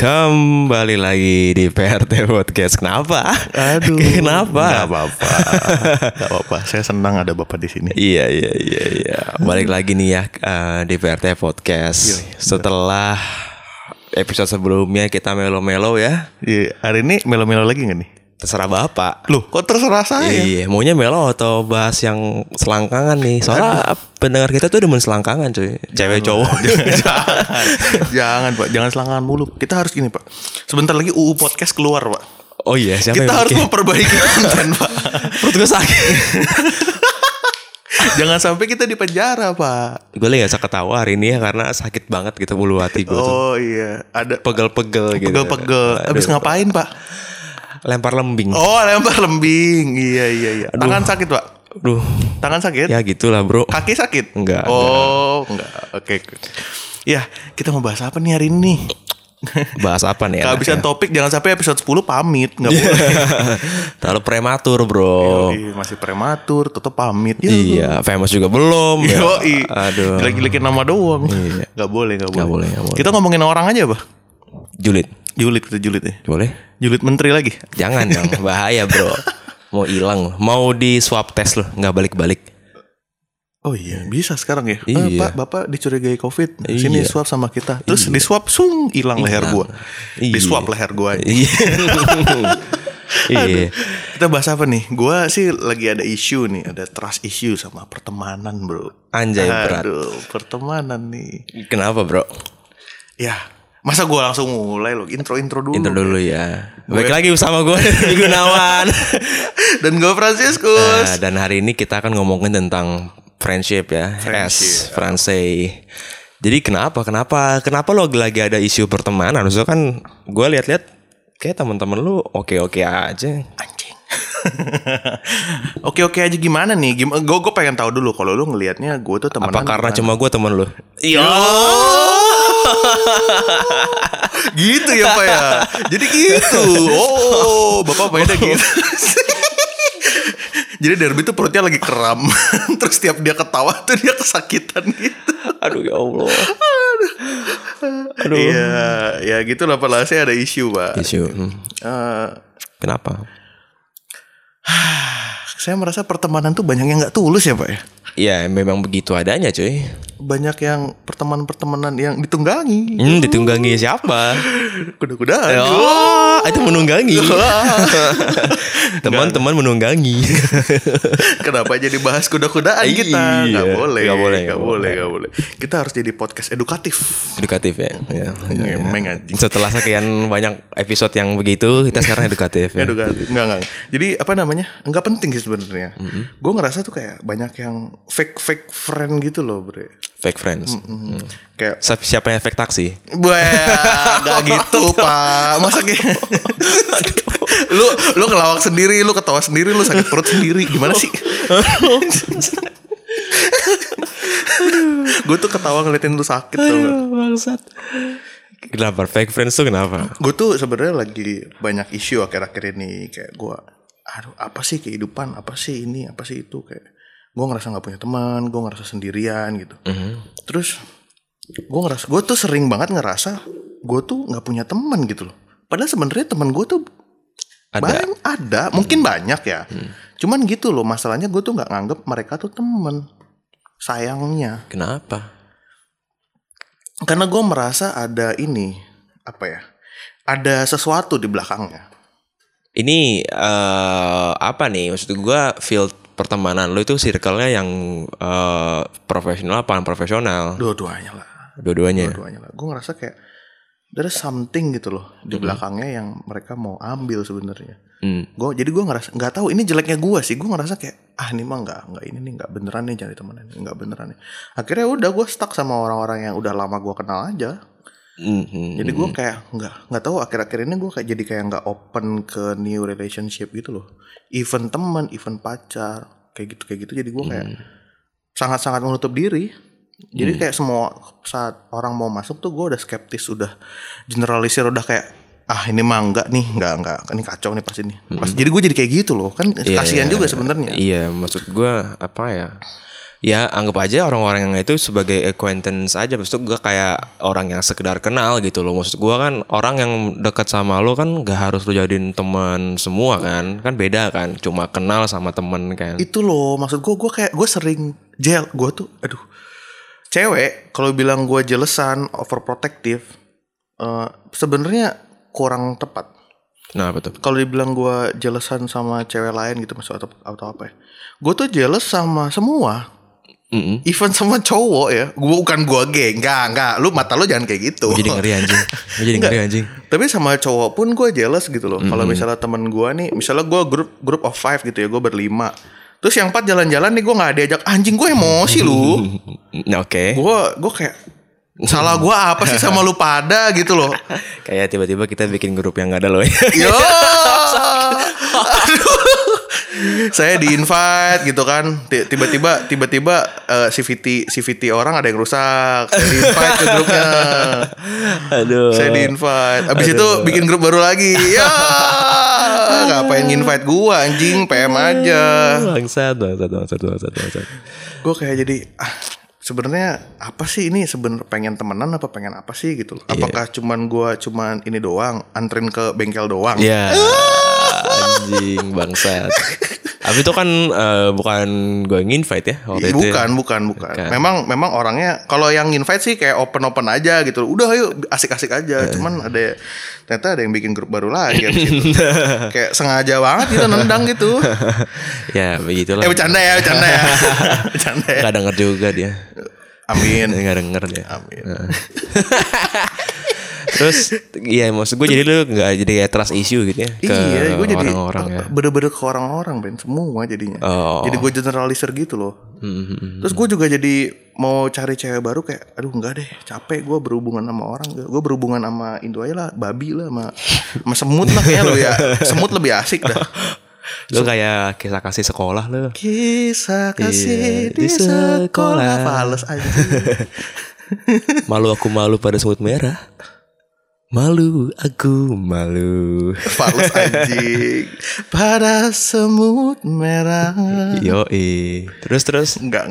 Kembali lagi di PRT Podcast. Kenapa? Aduh. Kenapa? Gak apa-apa. Gak apa-apa. Saya senang ada bapak di sini. Iya iya iya iya. Balik lagi nih ya eh, di PRT Podcast. Setelah episode sebelumnya kita melo-melo ya. Iya, hari ini melo-melo lagi gak nih? Terserah Bapak. Loh, kok terserah saya? Iya, maunya melo atau bahas yang selangkangan nih. Soalnya pendengar kita tuh demen selangkangan cuy. Cewek cowok. jangan, jangan pak, jangan selangkangan mulu. Kita harus gini pak. Sebentar lagi UU podcast keluar pak. oh iya, siapa Kita yang harus bikin? memperbaiki konten pak. Perut gue sakit. jangan sampai kita di penjara pak. gue lagi gak bisa ketawa hari ini ya karena sakit banget gitu bulu hati gue tuh. Oh iya, ada Pegel-pegel gitu. pegel-pegel. Abis ngapain pak? Lempar lembing. Oh lempar lembing. Iya iya iya. Tangan sakit pak. Aduh, Tangan sakit. ya gitulah bro. Kaki sakit? Enggak, Oh, enggak. Oke. oke. Ya, kita mau bahas apa nih hari ini? Bahas apa nih? Kehabisan enaknya? topik jangan sampai episode 10 pamit, enggak boleh. Terlalu prematur bro. Yoi, masih prematur, tetap pamit. Ya. Iya, famous juga belum. ya. Yoi. Aduh. Jelek-jelekin nama doang. Iya. Enggak boleh, enggak boleh. Nggak boleh, nggak boleh. Kita ngomongin orang aja, Bah. Julid. Julid kita julid ya. Boleh? Julid menteri lagi. Jangan dong, bahaya bro. Mau hilang, mau di swab test loh, nggak balik-balik. Oh iya, bisa sekarang ya. Eh, Iya. Pak, Bapak dicurigai Covid. Sini Iya. swab sama kita. Terus di swab sung hilang leher gua. Di Iya. swab leher gua. Iya. Iya. Kita bahas apa nih? Gua sih lagi ada isu nih, ada trust issue sama pertemanan, Bro. Anjay, berat. Aduh, pertemanan nih. Kenapa bro? Ya, masa gua langsung mulai loh, intro-intro dulu. Intro dulu ya. Baik lagi bersama gue Gunawan. Dan gue Franciscus. Nah, dan hari ini kita akan ngomongin tentang friendship ya, S, Fransai. Jadi kenapa, kenapa, kenapa lo lagi ada isu pertemanan? Maksudnya kan gue lihat-lihat kayak teman-teman lu oke-oke aja. Anjing. Oke oke aja gimana nih? Gimana? Gue gue pengen tahu dulu kalau lu ngelihatnya gue tuh temenan. Apa karena cuma gue temen lu? Iya. gitu ya pak ya. Jadi gitu. Oh, bapak mainnya gitu. Jadi Derby tuh perutnya lagi kram. Terus tiap dia ketawa tuh dia kesakitan gitu. Aduh ya Allah. Aduh. Iya, ya gitu lah saya ada isu pak. Isu. hmm. Eh, Kenapa? saya merasa pertemanan tuh banyak yang nggak tulus ya pak ya. Ya memang begitu adanya cuy. Banyak yang pertemanan-pertemanan yang ditunggangi. Hmm, ditunggangi siapa? Kuda-kudaan. Oh, itu menunggangi. Teman-teman menunggangi. Kenapa jadi bahas kuda-kudaan Iya, kita? Nggak boleh, nggak boleh, nggak nggak boleh, nggak boleh. Kita harus jadi podcast edukatif. edukatif ya. ya, ya, ya. Setelah sekian banyak episode yang begitu, kita sekarang edukatif ya. Edukatif, nggak nggak. Jadi apa namanya? Nggak penting sih sebenarnya. Gue ngerasa tuh kayak banyak yang fake fake friend gitu loh, bre. Fake friends. Hmm. Kayak Siapa siapa yang efek taksi? Wah, gak gitu pak Masa kayak Lu lu ngelawak sendiri Lu ketawa sendiri Lu sakit perut sendiri Gimana sih Gue tuh ketawa ngeliatin lu sakit tau gak bangsat. Kenapa fake friends tuh kenapa? Gue tuh sebenarnya lagi banyak isu akhir-akhir ini Kayak gue Aduh apa sih kehidupan Apa sih ini Apa sih itu Kayak Gue ngerasa gak punya teman Gue ngerasa sendirian gitu Terus Gue ngerasa Gue tuh sering banget ngerasa Gue tuh gak punya teman gitu loh Padahal sebenarnya teman gue tuh Ada. Banyak, ada, mungkin banyak ya. Cuman gitu loh, masalahnya gue tuh nggak nganggep mereka tuh temen. Sayangnya, Kenapa? karena gue merasa ada ini apa ya? Ada sesuatu di belakangnya. Ini eh apa nih? Maksud gua field pertemanan lu itu circle-nya yang eh, profesional apa profesional? Dua-duanya lah, Dua-duanya. dua-duanya lah. Gue ngerasa kayak there's something gitu loh di belakangnya yang mereka mau ambil sebenarnya. Hmm. Gue jadi gue ngerasa nggak tahu ini jeleknya gue sih. Gue ngerasa kayak ah ini mah nggak nggak ini nih nggak beneran nih jadi temenan nggak beneran nih. Akhirnya udah gue stuck sama orang-orang yang udah lama gue kenal aja. Mhm. Jadi gue kayak nggak nggak tahu akhir-akhir ini gue kayak jadi kayak nggak open ke new relationship gitu loh. Even teman, even pacar, kayak gitu kayak gitu. Jadi gue kayak sangat-sangat menutup diri. Jadi kayak semua saat orang mau masuk tuh gue udah skeptis, udah generalisir, udah kayak ah ini mah enggak nih, enggak enggak, ini kacau nih pas ini. Pas, Jadi gue jadi kayak gitu loh, kan Iya, kasihan juga sebenarnya. Iya, maksud gua apa ya? Ya anggap aja orang-orang yang itu sebagai acquaintance aja. Maksud gue kayak orang yang sekedar kenal gitu loh. Maksud gue kan orang yang dekat sama lo kan gak harus lo jadiin teman semua kan. Kan beda kan Cuma kenal sama temen kan. Itu loh maksud gue gue kayak gue sering gel gue tuh aduh. Cewek kalau bilang gue jelesan overprotective eh sebenarnya kurang tepat. Nah betul Kalau dibilang gue jelesan sama cewek lain gitu maksud atau, atau apa ya? Gue tuh jealous sama semua. Mm-mm. Even sama cowok ya. Gue bukan gue gay, enggak enggak. Lu mata lu jangan kayak gitu. Gue jadi ngeri anjing Gue jadi ngeri anjing Tapi sama cowok pun gue jealous gitu loh. Kalau misalnya temen gue nih, misalnya gue grup grup of five gitu ya, gue berlima. Terus yang empat jalan-jalan nih gue nggak diajak anjing gue emosi lu. Oke Gue gue kayak salah gue apa sih sama lu pada gitu loh. Kayak tiba-tiba kita bikin grup yang gak ada lo Yo. Aduh. Saya di invite gitu kan. Ti- Tiba-tiba tiba-tiba eh, CVT CVT orang ada yang rusak. Saya di invite ke grupnya. Aduh Saya di invite. Abis itu bikin grup baru lagi. Ya. Ngapain invite gua anjing PM aja. Bangsat Bangsat Bangsat Bangsat Bangsat Gue kayak jadi ah sebenarnya apa sih ini sebenarnya pengen temenan apa pengen apa sih gitu loh. Apakah cuman gua cuman ini doang anterin ke bengkel doang? Ya Anjing bangsat Tapi itu kan eh, bukan gue yang invite ya waktu itu ya. bukan, bukan, bukan, Bukan. Memang, memang orangnya kalau yang invite sih kayak open open aja gitu. Udah ayo asik-asik aja. Eh. Cuman ada ternyata ada yang bikin grup baru lagi abis itu. kayak sengaja banget gitu nendang gitu. Ya begitulah eh bercanda ya, bercanda ya, bercanda ya. Gak denger juga dia Amin. Gak denger dia Amin. Terus Iya maksud gue jadi lu Gak jadi kayak trust issue gitu ya Ke iya, gue jadi orang-orang ya bener-bener ke orang-orang Ben semua jadinya. Oh. Jadi gue generalizer gitu loh. Hmm, Terus gue juga jadi mau cari cewek baru kayak, aduh enggak deh, capek gue berhubungan sama orang. Gue berhubungan sama Indo aja lah, babi lah, sama, sama semut lah kayaknya lo ya. Semut lebih asik dah. Lu kayak kisah kasih sekolah lu Kisah kasih Iya, di di sekolah. sekolah. Fales aja. Malu aku malu pada semut merah Malu aku malu Fales anjing. Pada semut merah. Yo Terus terus Enggak.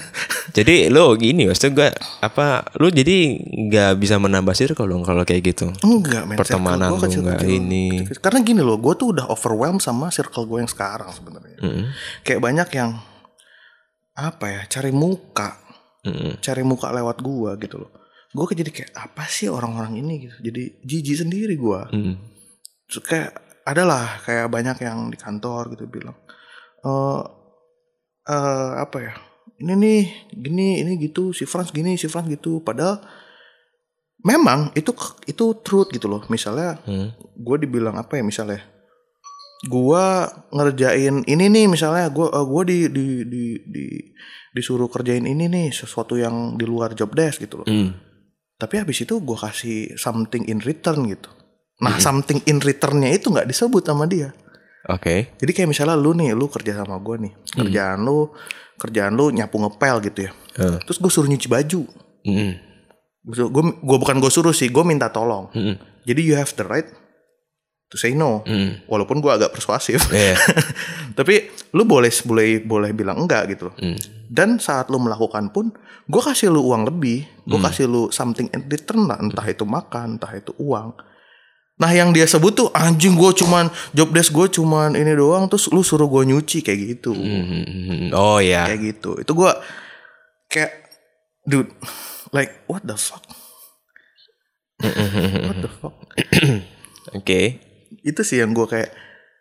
Jadi lu gini maksudnya gue Apa Lu jadi Gak bisa menambah circle dong Kalau kayak gitu Enggak men Pertemanan Circle gua lu kecil-kecil. nggak ini. Karena gini loh Gue tuh udah overwhelmed sama circle gue yang sekarang sebenarnya Kayak banyak yang Apa ya Cari muka Mm-mm. Cari muka lewat gue gitu loh Gue jadi kayak Apa sih orang-orang ini gitu Jadi jijik sendiri gue Mm. Terus kayak Adalah kayak banyak yang di kantor gitu bilang eh eh Apa ya Ini nih Gini ini gitu Si Frans gini Si Frans gitu Padahal Memang itu itu truth gitu loh. Misalnya Hmm. gue dibilang apa ya misalnya gue ngerjain ini nih misalnya gue gue di, di di di disuruh kerjain ini nih sesuatu yang di luar job desk gitu loh Mm. Tapi habis itu gue kasih something in return gitu. Nah something in returnnya itu nggak disebut sama dia. Oke. Jadi kayak misalnya lu nih lu kerja sama gue nih. Kerjaan lu kerjaan lu nyapu ngepel gitu ya. Eh. terus gue suruh nyuci baju. Mm-mm. gue gue bukan gue suruh sih gue minta tolong. Mm-mm. jadi you have the right to say no. Mm. walaupun gue agak persuasif. Iya. tapi lu boleh boleh boleh bilang enggak gitu. Loh Mm. dan saat lu melakukan pun gue kasih lu uang lebih. Gue kasih lu something in return lah. Entah itu makan entah itu uang. Nah yang dia sebut tuh anjing gue cuman job desk gue cuman ini doang. Terus lu suruh gue nyuci kayak gitu. Mm-mm. Oh ya kayak gitu. Itu gue kayak dude like what the fuck? What the fuck? Oke itu sih yang gue kayak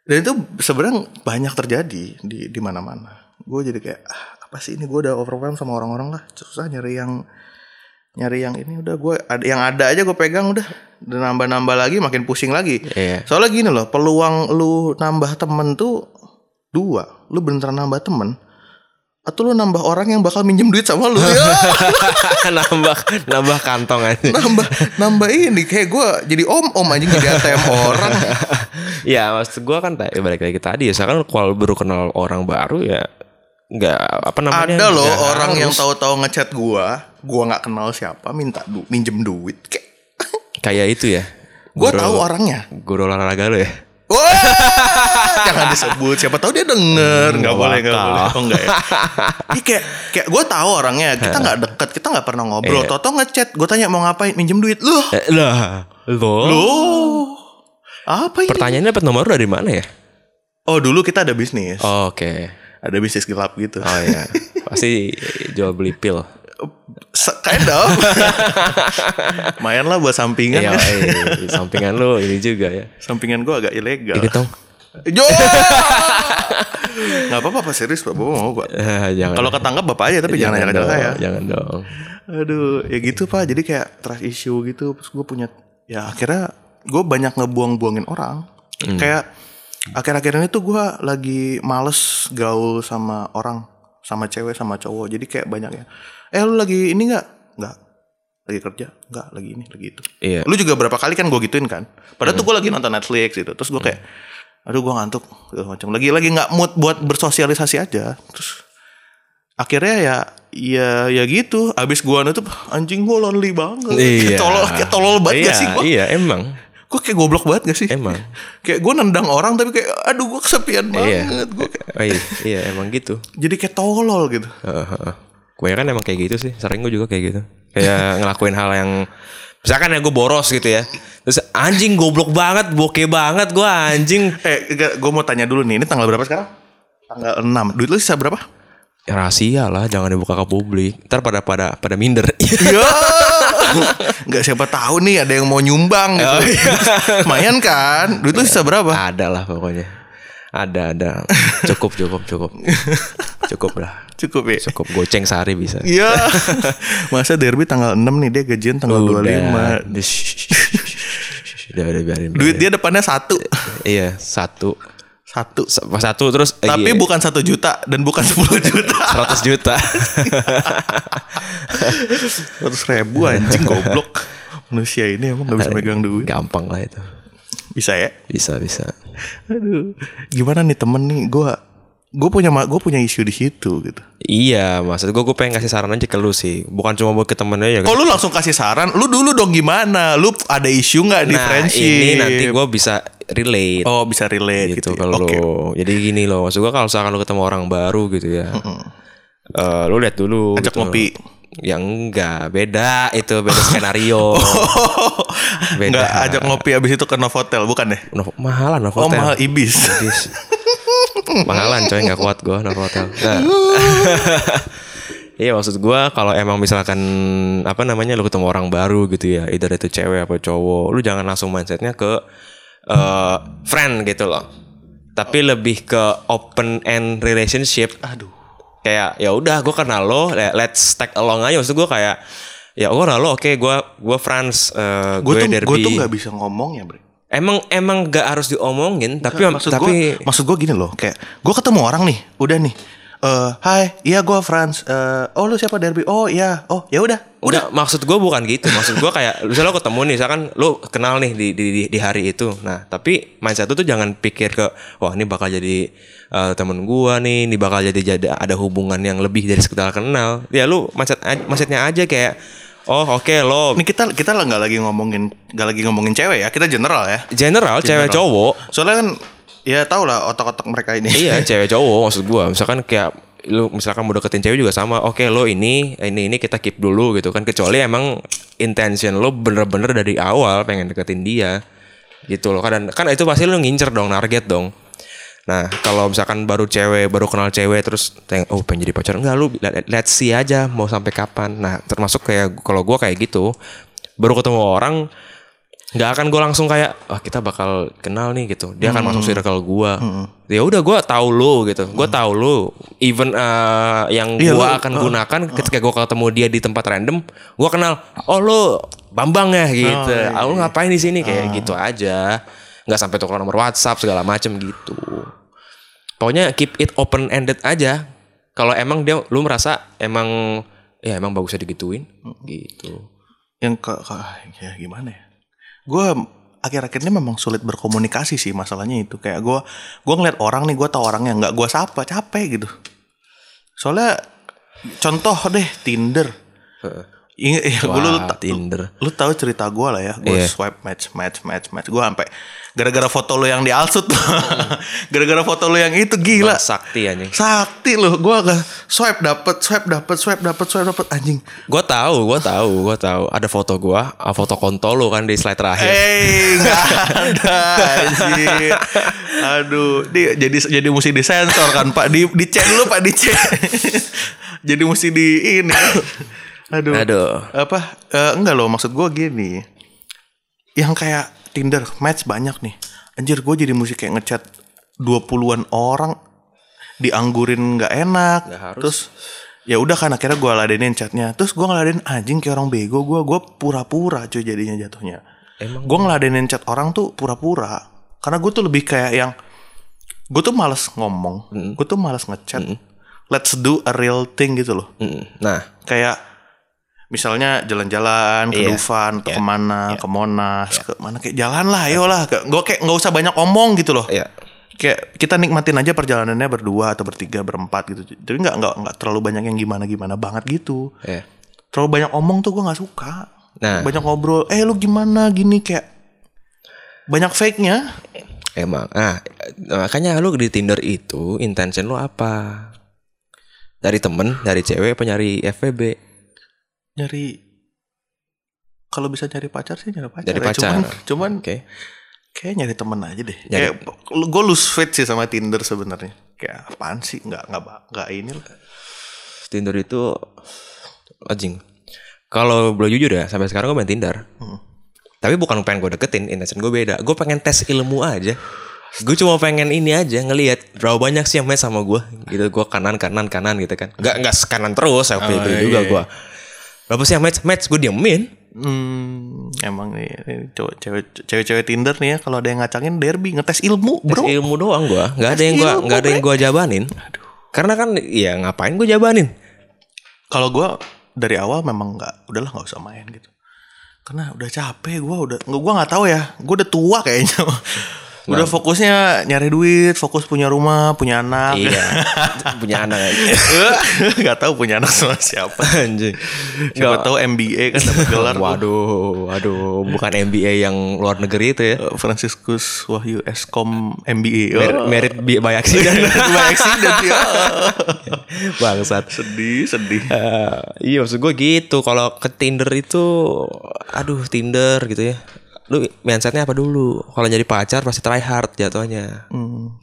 dan itu sebenarnya banyak terjadi di di mana mana gue jadi kayak ah, apa sih ini? Gue udah overwhelmed sama orang-orang lah. Susah nyari yang nyari yang ini udah gue ada yang ada aja gue pegang udah. Dan nambah-nambah lagi makin pusing lagi. Iya. soalnya gini loh peluang lu nambah temen tuh dua. Lu beneran nambah temen atau lu nambah orang yang bakal minjem duit sama lu ya nambah nambah kantong aja. nambah nambah ini kayak gue jadi om om aja jadi ATM orang ya maksud gue kan tadi balik lagi tadi ya. Kan kalau baru kenal orang baru ya nggak apa namanya Ada loh orang yang harus. tahu-tahu ngechat gua, gua nggak kenal siapa, minta du minjem duit. Kayak, kayak itu ya. Guru- tahu orangnya. Guru olahraga lo ya. Jangan disebut. Siapa tahu dia denger. Nggak nggak boleh, nggak boleh. Oh enggak ya. Ini kayak kayak gue tahu orangnya. Kita nggak deket, kita nggak pernah ngobrol. Iya. Toto ngechat, gue tanya mau ngapain, minjem duit. Loh, Eh, lah, lo. loh. Apa ini? Pertanyaannya dapat nomor lu dari mana ya? Oh dulu kita ada bisnis, Oh, Oke. ada bisnis gelap gitu. Oh iya. Pasti jual beli pil. Kind of. Lumayan lah buat sampingan. Iya, kan. eh, sampingan lu ini juga ya. Sampingan gue agak ilegal. Dong. Jo. Gak apa-apa, Pak. serius Pak. Bapak mau Pak. Eh, jangan. Kalau ketangkap Bapak aja tapi jangan nanya ke saya. Jangan dong. Aduh, ya gitu Pak. Jadi kayak trust issue gitu. Terus gue punya ya akhirnya gue banyak ngebuang-buangin orang. Kayak akhir-akhir ini tuh gue lagi males gaul sama orang, sama cewek, sama cowok. Jadi kayak banyak ya. Eh lu lagi ini nggak? Nggak. Lagi kerja? Nggak. Lagi ini, lagi itu. Iya. Lu juga berapa kali kan gue gituin kan. Padahal tuh gue lagi nonton Netflix gitu. Terus gue kayak, aduh gue ngantuk macam. Lagi lagi nggak mood buat bersosialisasi aja. Terus akhirnya ya ya ya gitu. Abis gue nutup anjing gue lonely banget. Iya. Kayak tolol kayak tolol banget iya, gak sih gue? Iya, emang. Gue kayak goblok banget gak sih? Emang. kayak gue nendang orang tapi kayak aduh gue kesepian Iya. banget. Gue Oh, iya, iya, emang gitu. jadi kayak tolol gitu. Heeh, heeh. Kebanyakan emang kayak gitu sih. Sering gue juga kayak gitu. Kayak ngelakuin hal yang misalkan ya gue boros gitu ya. Terus anjing goblok banget, bokeh banget gue anjing. Eh gue mau tanya dulu nih. Ini tanggal berapa sekarang? Tanggal 6. Duit lu sisa berapa? Ya, rahasia lah, jangan dibuka ke publik. Ntar pada pada pada minder. Ya. Nggak siapa tahu nih ada yang mau nyumbang gitu. Oh, iya. Lumayan kan? Duit lu sisa berapa? ada lah pokoknya. Ada ada. Cukup cukup cukup. Cukup lah. Cukup ya? Cukup goceng sehari bisa. Iya. Masa derby tanggal 6 nih dia gajian tanggal 25. Udah, udah, udah biarin. Duit dia depannya satu. Iya, satu. Satu. Sa- Satu terus eh, Tapi iya, bukan satu juta dan bukan 10 juta. 100 juta. 100 ribu anjing goblok. Manusia ini emang gak bisa megang duit. Gampang lah itu. Bisa ya? Bisa bisa. Aduh. Gimana nih temen nih? Gue gue punya gue punya isu di situ gitu. Iya, maksud gue gue pengen kasih saran aja ke lu sih. Bukan cuma buat ke temennya ya. Kalau lu langsung kasih saran, lu dulu dong gimana? Lu ada isu nggak di nah, friendship? ini nanti gue bisa relate. Oh bisa relate gitu gitu, ya. kalau lu. Jadi gini loh, maksud gue kalau misalkan lu ketemu orang baru gitu ya. eh, lu lihat dulu Ajak gitu. ngopi. Ya enggak, beda itu beda skenario. Beda. Nggak ajak ngopi abis itu ke Novotel bukan deh? Novo- mahalan Oh Novotel. mahal ibis. Ibis. mahalan coy nggak kuat gue Novotel. Nah. Iya maksud gue kalau emang misalkan apa namanya lu ketemu orang baru gitu ya, either itu cewek apa cowok, lu jangan langsung mindsetnya ke eh, friend gitu loh. Tapi lebih ke open end relationship. Aduh. Kayak ya udah gue kenal lo, le- let's tag along aja. Maksud gue kayak ya gue kenal lo, oke gue gue friends, eh, Gue derby. gue tuh nggak bisa ngomong ya bre. Emang emang gak harus diomongin, tapi maksud tapi gue maksud gue gini loh kayak gue ketemu orang nih udah nih eh hai iya gue Franz Eh, oh lu siapa Derby oh iya oh ya udah Udah, maksud gue bukan gitu. Maksud gue kayak misalnya lo ketemu nih, misalkan lo kenal nih di, di, di, di hari itu. Nah, tapi mindset lu tuh jangan pikir ke, wah ini bakal jadi eh, temen gue nih, ini bakal jadi jadi ada hubungan yang lebih dari sekedar kenal. Ya lu mindset mindsetnya aja kayak, oh oke lo ini kita kita nggak lagi ngomongin nggak lagi ngomongin cewek ya kita general ya general cewek cowok. soalnya kan ya tau lah otak-otak mereka ini. Iya cewek cowok maksud gue. Misalkan kayak lu misalkan mau deketin cewek juga sama oke lo ini ini ini kita keep dulu gitu kan. Kecuali emang intention lo bener-bener dari awal pengen deketin dia gitu loh. Kan kan itu pasti lo ngincer dong target dong. Nah kalau misalkan baru cewek baru kenal cewek terus teng- oh pengen jadi pacar. Enggak lu let- let's see aja mau sampai kapan. Nah termasuk kayak kalau gua kayak gitu baru ketemu orang nggak akan gue langsung kayak wah kita bakal kenal nih gitu. Dia akan masuk circle gue ya udah gue tahu lu gitu. Gue tahu lu. Even uh, yang Iya, gue akan gunakan ketika gue ketemu dia di tempat random gue kenal oh lu bambang ya? Gitu. Ah, lu ngapain di sini? Kayak gitu aja. Nggak sampai tukar nomor WhatsApp segala macem gitu. Pokoknya keep it open ended aja. Kalau emang dia lu merasa emang ya emang bagusnya digituin gitu. Yang ke, ke- ya gimana ya gue akhir-akhir ini memang sulit berkomunikasi sih masalahnya itu. Kayak gue gue ngeliat orang nih gue tau orangnya nggak gue sapa capek gitu. Soalnya contoh deh Tinder Ingat ya, gue lu, Tinder. lu tahu cerita gue lah ya. Gue Iya. swipe match, match, match, match. Gue sampai gara-gara foto lu yang di Alsut. gara-gara foto lu yang itu gila. Bang Sakti anjing. Sakti loh, gue agak swipe dapet, swipe dapet, swipe dapet, swipe dapet anjing. Gue tahu, gue tahu, gue tahu. Ada foto gue, foto kontol lo kan di slide terakhir. Eh, nggak ada anjir. Aduh, dia jadi jadi mesti disensor kan Pak. Di di chat dulu Pak di chat. jadi mesti di ini. Aduh. Aduh. Apa? eh, enggak loh, maksud gue gini. Yang kayak Tinder match banyak nih. Anjir, gue jadi mesti kayak ngechat 20-an orang dianggurin nggak enak. Nggak harus. Terus ya udah kan akhirnya gue ladenin chatnya. Terus gue ngeladenin anjing kayak orang bego. Gue gue pura-pura cuy jadinya jatuhnya. Emang Gue ngeladenin chat orang tuh pura-pura. Karena gue tuh lebih kayak yang gue tuh males ngomong, gue tuh males ngechat. Let's do a real thing gitu loh. Mm, Nah, Kayak misalnya jalan-jalan ke Iya. Dufan atau Iya. ke mana, ke Monas, ke mana kayak jalan lah, ayo lah. Gue kayak nggak usah banyak omong gitu loh. ya Kayak kita nikmatin aja perjalanannya berdua atau bertiga, berempat gitu. Jadi nggak nggak nggak terlalu banyak yang gimana-gimana banget gitu. ya. Terlalu banyak omong tuh gue nggak suka. Nah. Banyak ngobrol, eh lu gimana gini kayak banyak fake-nya. Emang. Nah, makanya lu di Tinder itu intention lu apa? Dari temen, dari cewek apa nyari FVB? Nyari kalau bisa nyari pacar sih nyari pacar. Nyari ya. pacar. Cuman, cuman Oke. kayak nyari temen aja deh. Nyari- Kayak gue lose faith sih sama Tinder sebenarnya. Kayak apaan sih? Nggak nggak nggak ini lah. Tinder itu anjing. Kalau boleh jujur ya, sampai sekarang gue main Tinder. Hmm. Tapi bukan pengen gue deketin, intention gue beda. Gue pengen tes ilmu aja. Gue cuma pengen ini aja ngelihat berapa banyak sih yang main sama gue. Gitu gue kanan kanan kanan gitu kan. Gak nggak kanan terus, saya pilih iya, juga iya. gue. Berapa sih yang match? Match gue diemin. Hmm, emang nih cewek-cewek Tinder nih ya kalau ada yang ngacangin derby ngetes ilmu bro. Tes ilmu doang gue. Nggak ada yang gue ilmu, nggak ada yang gue jabanin. Karena kan ya ngapain gue jabanin? Kalau gue dari awal memang nggak udahlah nggak usah main gitu. Karena udah capek gue udah gue nggak tahu ya gue udah tua kayaknya. Udah fokusnya nyari duit, fokus punya rumah, punya anak. Iya. Punya anak aja. Gak tahu punya anak sama siapa. Anjing. Siapa tahu MBA kan dapat gelar. Waduh, waduh, bukan MBA yang luar negeri itu ya. Eh, Franciscus Wahyu Eskom MBA. Merit, Oh. merit by accident. By accident ya. Bangsat. sedih, sedih. Eh, iya maksud gue gitu. Kalau ke Tinder itu, aduh Tinder gitu ya. Lu mindsetnya apa dulu? Kalau nyari pacar pasti try hard jatuhnya.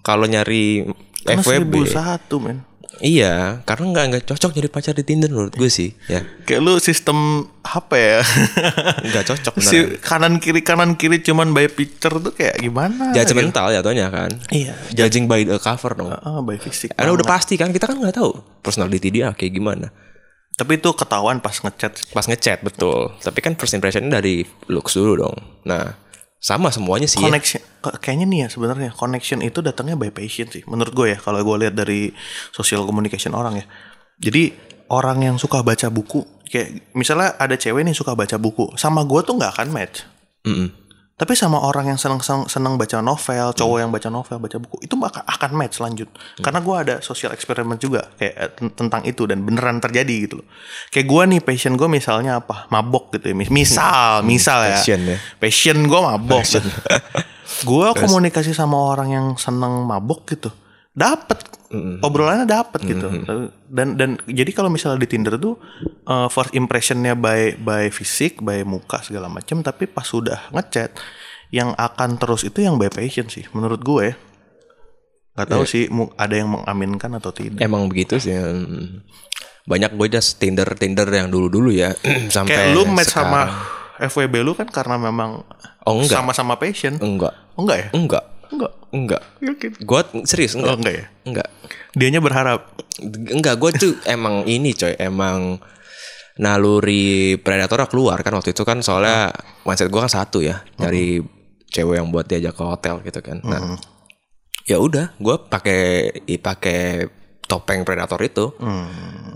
Kalau nyari Karena FWB, seribu satu men. iya, karena nggak nggak cocok nyari pacar di Tinder menurut gue sih, ya. Kayak lu sistem apa ya? Nggak cocok si kanan kiri kanan kiri cuman by picture tuh kayak gimana? Judgmental jatuhnya kan. Iya. Judging by the cover dong. Ah, by fisik. Karena udah pasti kan kita kan nggak tahu personality dia kayak gimana. Tapi itu ketahuan pas ngechat. Pas ngechat betul. Tapi kan first impressionnya dari looks dulu dong. Nah sama semuanya sih. ya. Connection K- kayaknya nih ya sebenarnya connection itu datangnya by patient sih menurut gue ya kalau gue lihat dari social communication orang ya. Jadi orang yang suka baca buku kayak misalnya ada cewek nih suka baca buku sama gue tuh nggak akan match. Mm-mm. Tapi sama orang yang seneng seneng, seneng baca novel, cowok yang baca novel, baca buku, itu akan, akan match lanjut. Karena gue ada social experiment juga kayak eh, ten- tentang itu dan beneran terjadi gitu loh. Kayak gue nih passion gue misalnya apa? Mabok gitu ya. Mis- Misal, misal ya. Passion ya. Passion gue mabok. gue komunikasi sama orang yang seneng mabok gitu. Dapet obrolannya dapet gitu. Dan dan jadi kalau misalnya di Tinder tuh eh, first impressionnya by by fisik, by muka segala macam, tapi pas sudah ngechat yang akan terus itu yang by passion sih menurut gue. Gak tahu sih mu- ada yang mengaminkan atau tidak. Emang begitu sih. mm. Banyak gue just Tinder Tinder yang dulu dulu ya sampai Kayak lu match sekarang. sama FWB lu kan karena memang Oh, sama-sama passion. enggak Oh enggak ya? enggak Enggak. enggak. Gue serius Oh, enggak. enggak ya? enggak. Dianya berharap. enggak gue tuh emang ini coy. Emang naluri predator keluar kan waktu itu kan. Soalnya mindset gue kan satu ya dari cewek yang buat diajak ke hotel gitu kan. Nah ya udah gue pakai pakai topeng predator itu.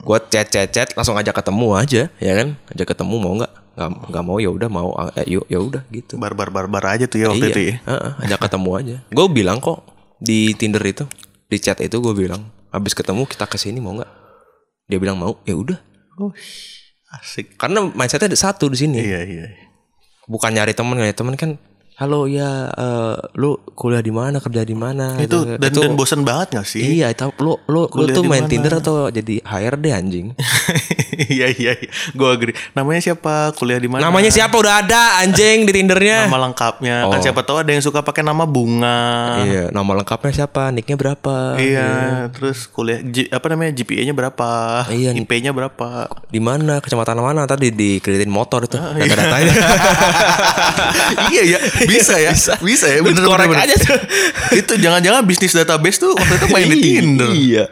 Gue chat chat chat langsung ajak ketemu aja ya kan? Ajak ketemu mau nggak nggak nggak mau ya udah mau eh, yuk ya udah gitu Barbar barbar aja tuh ya waktu iya itu ya. Heeh, ajak ketemu aja gue bilang kok di tinder itu di chat itu gue bilang habis ketemu kita ke sini mau nggak dia bilang mau ya udah Oh, Asik. Karena mindsetnya ada satu di sini. Iya iya. Bukan nyari temen, nyari temen kan halo ya eh, lu kuliah di mana kerja di mana Itu gitu. dan, Itu- dan bosen banget gak sih? iya itu lu lu lu tuh main mana? Tinder atau jadi HRD anjing Iya iya iya. Gue agree. Namanya siapa? Kuliah di mana? namanya siapa udah ada anjing di Tindernya Nama lengkapnya. Kan siapa tahu ada yang suka pakai nama bunga. iya nama lengkapnya siapa nicknya berapa Iya, terus kuliah G- apa namanya GPA-nya berapa? Iya. IP-nya berapa? di mana kecamatan mana tadi di kreditin motor itu Ah, data-datanya iya ya, bisa ya. Bisa, ya, bener korek bener, aja tuh. Itu jangan-jangan bisnis database tuh waktu itu main di Tinder. iya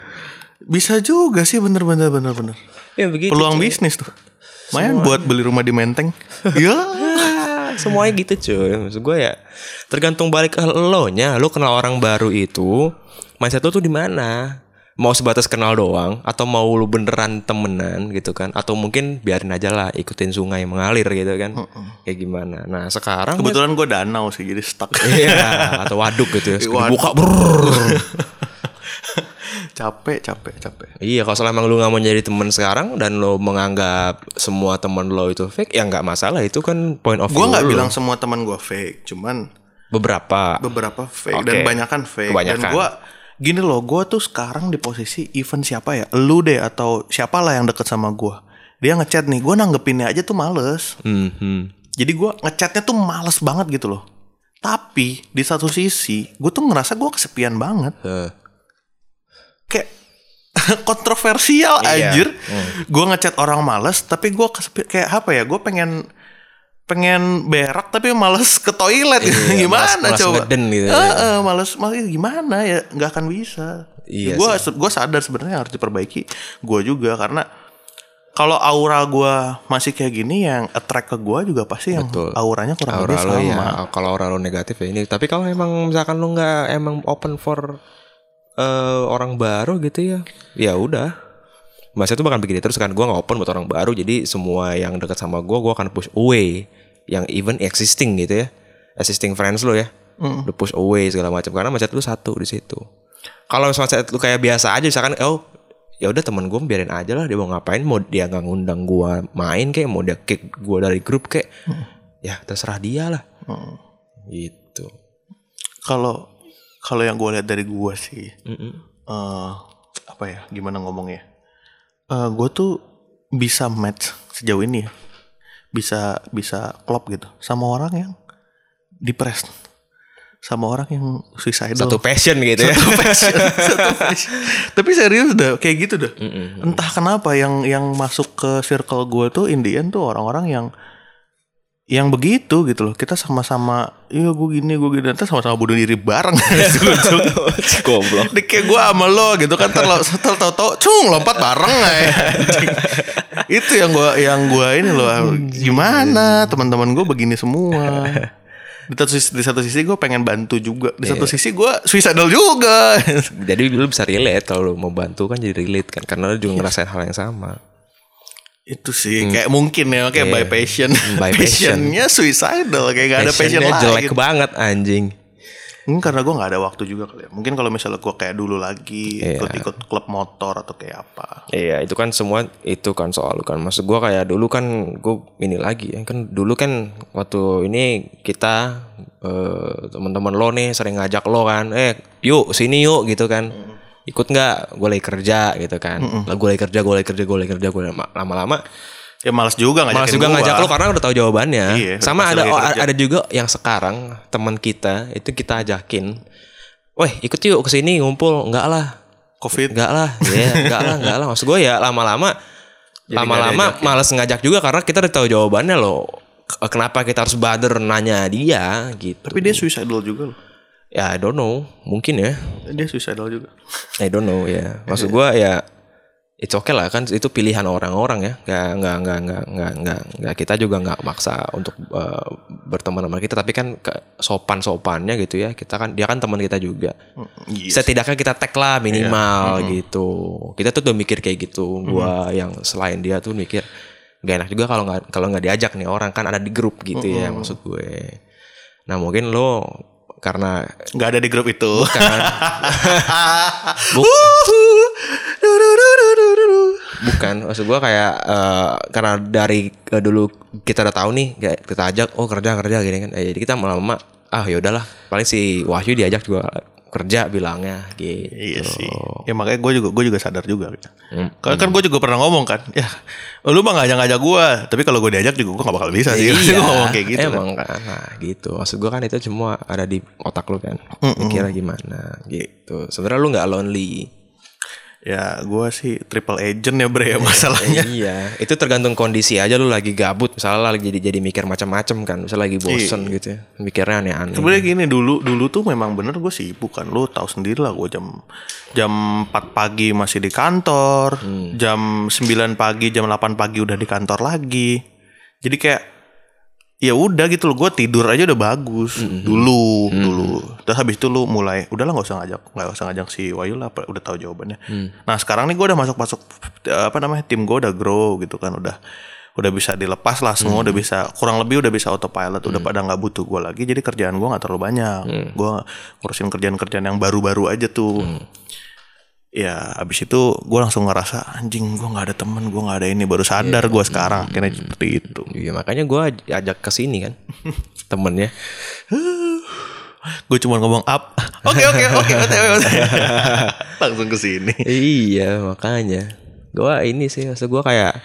Bisa juga sih bener-bener bener bener. ya begitu Peluang bisnis tuh. Main buat beli rumah di Menteng. Iya. Semuanya gitu cuy maksud gue ya tergantung balik ke lo nya lo kenal orang baru itu mindset lo tuh di mana mau sebatas kenal doang atau mau lu beneran temenan gitu kan atau mungkin biarin aja lah ikutin sungai mengalir gitu kan kayak gimana nah sekarang Kebetulan gue danau sih jadi stuck. iya atau waduk gitu ya Waduk. buka brrrr. capek, capek, capek. iya kalau selama lu nggak mau jadi temen sekarang dan lo menganggap semua temen lo itu fake ya nggak masalah itu kan point of Gue view nggak lo. bilang semua teman gue fake, cuman beberapa beberapa fake Oke. dan banyakan fake. Kebanyakan. Dan gue gini loh, gue tuh sekarang di posisi event siapa ya, lu deh atau siapalah yang deket sama gue. Dia ngechat nih, gue nanggepinnya aja tuh males. Hmm, hmm. Jadi gue ngechatnya tuh males banget gitu loh. Tapi di satu sisi, gue tuh ngerasa gue kesepian banget. Eh. Kayak kontroversial Iya. anjir. Gue ngechat orang males, tapi gue kesepian kayak apa ya? Gue pengen pengen berak tapi males ke toilet. Iya, gimana malas- malas coba? ngeden gitu. Eh, eh, males males gimana ya? Nggak akan bisa. Iya gue gue sadar sebenarnya harus diperbaiki gue juga karena kalau aura gue masih kayak gini yang attract ke gue juga pasti yang Betul. auranya kurang aura lebih lo sama. Ya kalau aura lo negatif ya ini. Tapi kalau emang misalkan lo nggak emang open for eh, orang baru gitu ya ya udah. Mas itu bakal begini terus kan gue nggak open buat orang baru. Jadi semua yang dekat sama gue gue akan push away yang even existing gitu ya. Existing friends lo ya. Lo push away segala macam. Karena macet lu satu di situ. Kalau misalnya lu kayak biasa aja misalkan oh ya udah teman gue biarin aja lah dia mau ngapain mau dia nggak ngundang gue main kayak mau dia kick gue dari grup kayak ya terserah dia lah. Gitu. Kalau kalau yang gue lihat dari gue sih eh, apa ya gimana ngomongnya? Eh gue tuh bisa match sejauh ini ya bisa bisa klop gitu sama orang yang depressed sama orang yang suicidal satu passion gitu ya Satu passion, satu passion. Tapi serius dah kayak gitu dah. Entah kenapa yang yang masuk ke circle gue tuh Indian tuh orang-orang yang yang begitu gitu loh. Kita sama-sama, iya gue gini, gue gini, nanti sama-sama bunuh diri bareng. goblok kayak gue sama lo gitu kan terlalu tau-tau cung lompat bareng. itu yang gue yang gue ini loh gimana? Teman-teman gue begini semua. Di satu sisi, di satu sisi gue pengen bantu juga. Di satu sisi gue suicidal juga. Jadi lu bisa relate kalau lu mau bantu kan jadi relate kan karena lu juga ngerasain hal yang sama. Itu sih kayak mungkin ya kayak by passion. Hmm, by passion. passionnya suicidal kayak gak ada passion Passionnya jelek banget anjing Hmm, karena gue nggak ada waktu juga kali ya. Mungkin kalau misalnya gue kayak dulu lagi Iya. ikut-ikut klub motor atau kayak apa. Iya itu kan semua itu kan soal kan. Maksud gua kayak dulu kan gue ini lagi ya. Kan dulu kan waktu ini kita eh, teman-teman lo nih sering ngajak lo kan eh yuk sini yuk gitu kan. Ikut nggak? Gue lagi kerja gitu kan. Lah gue lagi kerja gue lagi kerja gue lagi kerja gue lama-lama ya malas juga ngajakin malas juga gua. ngajak lo karena udah tahu jawabannya Iya, sama ada oh, ada juga yang sekarang teman kita itu kita ajakin Weh ikut yuk ke sini ngumpul enggak lah covid Enggak lah, ya enggak lah, enggak lah. Maksud gue ya lama-lama lama-lama males ngajak juga karena kita udah tahu jawabannya loh. Kenapa kita harus bother nanya dia gitu. tapi dia suicidal juga loh Ya I don't know, mungkin ya. dia suicidal juga I don't know ya. Maksud gue ya it's okay lah kan itu pilihan orang-orang ya. Enggak enggak enggak enggak enggak enggak, enggak. kita juga enggak maksa untuk uh, berteman sama kita tapi kan ke sopan-sopannya gitu ya. Kita kan dia kan teman kita juga. Iya. setidaknya kita tag lah minimal gitu kita tuh udah mikir kayak gitu gua yang selain dia tuh mikir gak enak juga kalau nggak kalau nggak diajak nih orang kan ada di grup gitu ya maksud gue nah mungkin lo karena nggak ada di grup itu kan bu- bukan maksud gue kayak eh, karena dari eh, dulu kita udah tahu nih kayak kita ajak oh kerja kerja gini kan Eh, jadi kita lama-lama ah ya udahlah paling si Wahyu diajak juga kerja bilangnya gitu Iya sih. Ya makanya gue juga gue juga sadar juga. Hmm. Karena kan gue juga pernah ngomong kan, ya lu mah ngajak ngajak gue, tapi kalau gue diajak juga gue gak bakal bisa sih. Iya, ngomong kayak gitu. kan. Emang kan, nah gitu. Maksud gue kan itu semua ada di otak lu kan. Mikirnya gimana gitu. Sebenarnya lu nggak lonely. Ya gue sih triple agent ya bre ya masalahnya. iya, itu tergantung kondisi aja lu lagi gabut, misalnya lagi jadi jadi mikir macam-macam kan, misalnya lagi bosen Iya. gitu ya, mikirnya aneh-aneh. Sebenarnya gini dulu dulu tuh memang bener gue sibuk kan. Lu tahu sendiri lah gue jam jam 4 pagi masih di kantor, jam 9 pagi, jam 8 pagi udah di kantor lagi. Jadi kayak ya udah gitu loh gue tidur aja udah bagus. Dulu dulu. Terus habis itu lu mulai udahlah nggak usah ngajak nggak usah ngajak si Wayu lah udah tahu jawabannya. Nah sekarang nih gue udah masuk masuk apa namanya tim gue udah grow gitu kan udah udah bisa dilepas lah semua udah bisa kurang lebih udah bisa autopilot udah pada nggak butuh gue lagi. Jadi kerjaan gue nggak terlalu banyak. Gue ngurusin kerjaan-kerjaan yang baru-baru aja tuh ya abis itu gue langsung ngerasa anjing gue nggak ada temen gue nggak ada ini. Baru sadar gue sekarang akhirnya seperti itu. Iya, makanya gue ajak ke sini kan, temennya. gue cuma ngomong up oke oke oke langsung ke sini. Iya, makanya. Gue ini sih, maksud gue kayak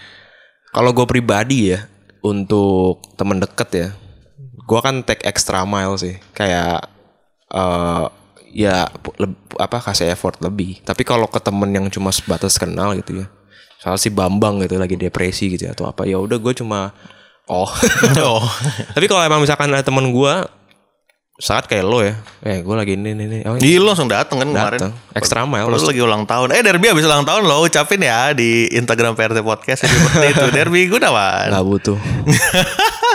kalau gue pribadi ya untuk temen deket ya, gue kan take extra mile sih, kayak eh ya apa kasih effort lebih. Tapi kalau ke temen yang cuma sebatas kenal gitu ya, soal si Bambang gitu lagi depresi gitu ya, atau apa ya udah gue cuma oh. oh Tapi kalau emang misalkan ada temen gue saat kayak lo ya, eh gue lagi ini ini, ini. oh Iya lu langsung dateng kan kemarin datang extra mile. Lu lagi ulang tahun Eh Derby habis ulang tahun lo Ucapin ya Di Instagram PRT Podcast Seperti itu Derby Gunawan Gak butuh,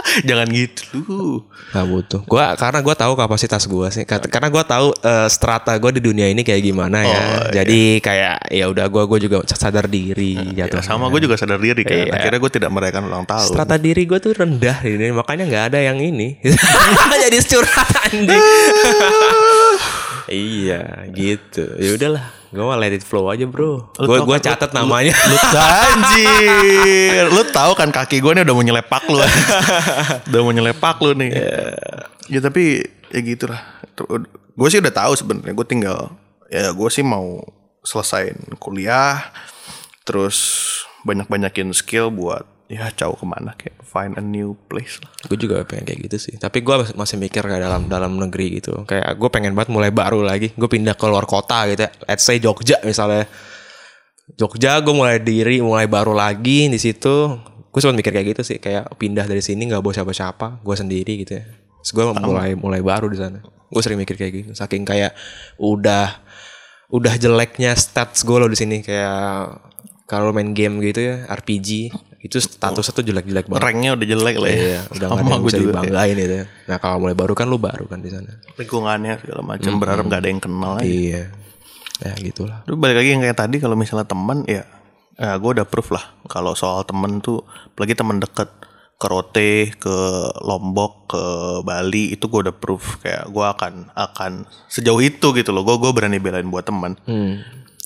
Jangan gitu lu gak butuh. Gua karena gue tahu kapasitas gue sih, karena gue tahu eh, strata gue di dunia ini kayak gimana ya. Jadi kayak ya udah gue gue juga sadar diri ya, jatuh. Sama gue juga sadar diri kan Iya. Akhirnya gue tidak merayakan ulang tahun Strata diri gue tuh rendah ini, makanya nggak ada yang ini. Jadi curhat anjing. Iya, gitu. Ya udahlah, gue mau let it flow aja bro. Gue gue catat namanya. Lu anjir Lu tahu kan kaki gue nih udah mau nyelepak lu Udah mau nyelepak lu nih Ya tapi Ya gitu lah Gue sih udah tahu sebenarnya Gue tinggal Ya gue sih mau Selesain kuliah Terus Banyak-banyakin skill buat Ya jauh ke mana Kayak find a new place lah. Gue juga pengen kayak gitu sih. Tapi gue masih mikir kayak dalam dalam negeri gitu. Kayak gue pengen banget mulai baru lagi. Gue pindah ke luar kota gitu ya. let's say Jogja misalnya. Jogja gue mulai diri mulai baru lagi di situ. Gue sempat mikir kayak gitu sih. Kayak pindah dari sini nggak bawa siapa-siapa. Gue sendiri gitu ya. Terus gue mulai mulai baru di sana. Gue sering mikir kayak gitu. Saking kayak udah udah jeleknya stats gue loh di sini. Kayak kalau main game gitu ya RPG itu statusnya tuh jelek-jelek banget Ranknya udah jelek lah ya Iya, udah gak ada yang bisa dibanggain itu. Nah kalau mulai baru kan lu baru kan di sana. Lingkungannya segala macam Berharap gak ada yang kenal aja Iya. Ya gitulah. Terus balik lagi yang kayak tadi kalau misalnya teman ya, ya gue udah proof lah kalau soal temen tuh apalagi temen deket ke Rote, ke Lombok, ke Bali itu gue udah proof kayak gue akan akan sejauh itu gitu loh. Gue gue berani belain buat teman.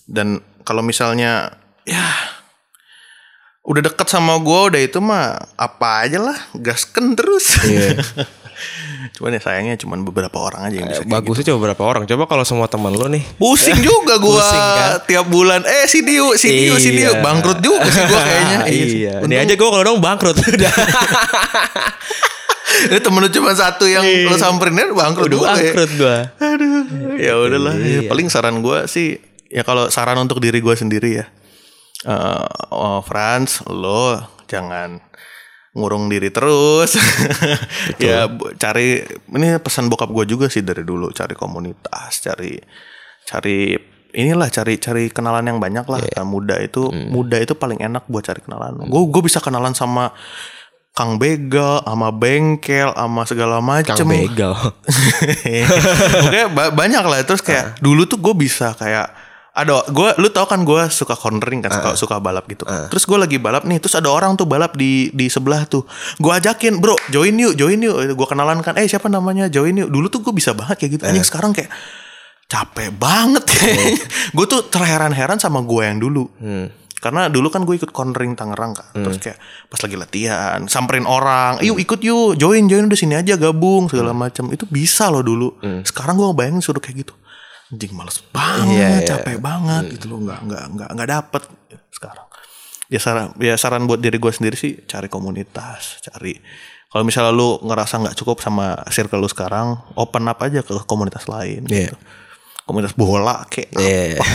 Dan kalau misalnya ya udah deket sama gue udah itu mah apa aja lah gasken terus. cuman ya sayangnya cuman beberapa orang aja yang bisa kayak Bagusnya coba berapa orang? Coba kalau semua teman lu nih. Pusing juga Pusing kan? tiap bulan. Eh si Dio, si Dio, si Dio. Iya. Bangkrut juga sih gua kayaknya. Iya. sih. Ini aja gue kalau dong bangkrut udah. Ini temen lu cuma satu yang lu samperin bangkrut Udah ya. bangkrut gue. Aduh. Ya udahlah. Ya, Iya. paling saran gua sih ya kalau saran untuk diri gua sendiri ya. Eh oh, Franz, lo jangan ngurung diri terus. ya cari ini pesan bokap gua juga sih dari dulu cari komunitas, cari cari inilah cari cari kenalan yang banyak lah. Iya. Nah, muda itu Hmm. muda itu paling enak buat cari kenalan. Gue gue bisa kenalan sama Kang Begal, sama bengkel, sama segala macem. Kang begal. Pokoknya ba- banyak lah terus kayak dulu tuh gue bisa kayak ada gue lu tau kan gue suka cornering kan suka suka balap gitu. Terus gue lagi balap nih terus ada orang tuh balap di di sebelah tuh. Gue ajakin bro join yuk join yuk. Gue kenalan kan eh siapa namanya? Join yuk. Dulu tuh gue bisa banget kayak gitu. Anjing sekarang kayak capek banget. Gue tuh terheran-heran sama gue yang dulu. Karena dulu kan gue ikut cornering Tangerang kan. Hmm. Terus kayak pas lagi latihan, samperin orang, "Yuk ikut yuk, join join udah sini aja gabung Hmm. segala macam." Itu bisa loh dulu. Sekarang gue ngebayangin suruh kayak gitu. Anjing males banget, Iya, iya. capek banget gitu loh, nggak nggak nggak nggak dapet sekarang. Ya saran ya saran buat diri gue sendiri sih cari komunitas, cari kalau misalnya lu ngerasa nggak cukup sama circle lu sekarang, open up aja ke komunitas lain Iya. gitu. Komunitas bola kayak Iya. apa,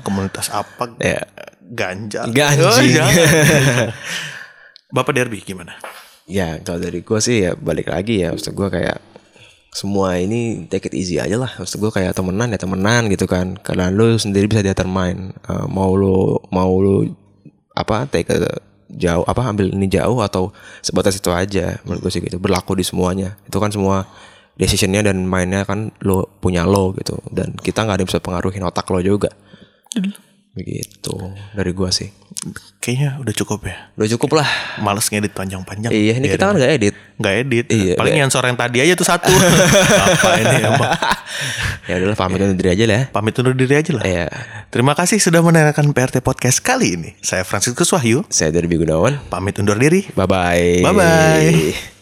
komunitas apa, Iya. ganja. Ganjing. Oh, jangan. Bapak Derby gimana? Ya kalau dari gue sih ya balik lagi ya Maksud gue kayak semua ini take it easy aja lah. Maksud gue kayak temenan ya temenan gitu kan. Karena lu sendiri bisa determine uh, Mau lu Mau lu Apa take it jauh Apa ambil ini jauh Atau sebatas itu aja. Menurut gue sih gitu. Berlaku di semuanya. Itu kan semua Decisionnya dan mainnya kan Lo punya lo gitu. Dan kita nggak ada yang bisa pengaruhin otak lo juga Begitu Dari gue sih Kayaknya udah cukup ya. Udah cukup lah Males ngedit panjang-panjang. Iya ini kita kan nggak edit nggak edit. Iya, Paling iya. yang sore yang tadi aja tuh satu. Apa ini emang? Ya udahlah pamit undur diri aja lah ya Pamit undur diri aja lah. Iya. Terima kasih sudah mendengarkan PRT Podcast kali ini. Saya Franciscus Wahyu. Saya Derby Gunawan. Pamit undur diri. Bye bye. Bye-bye.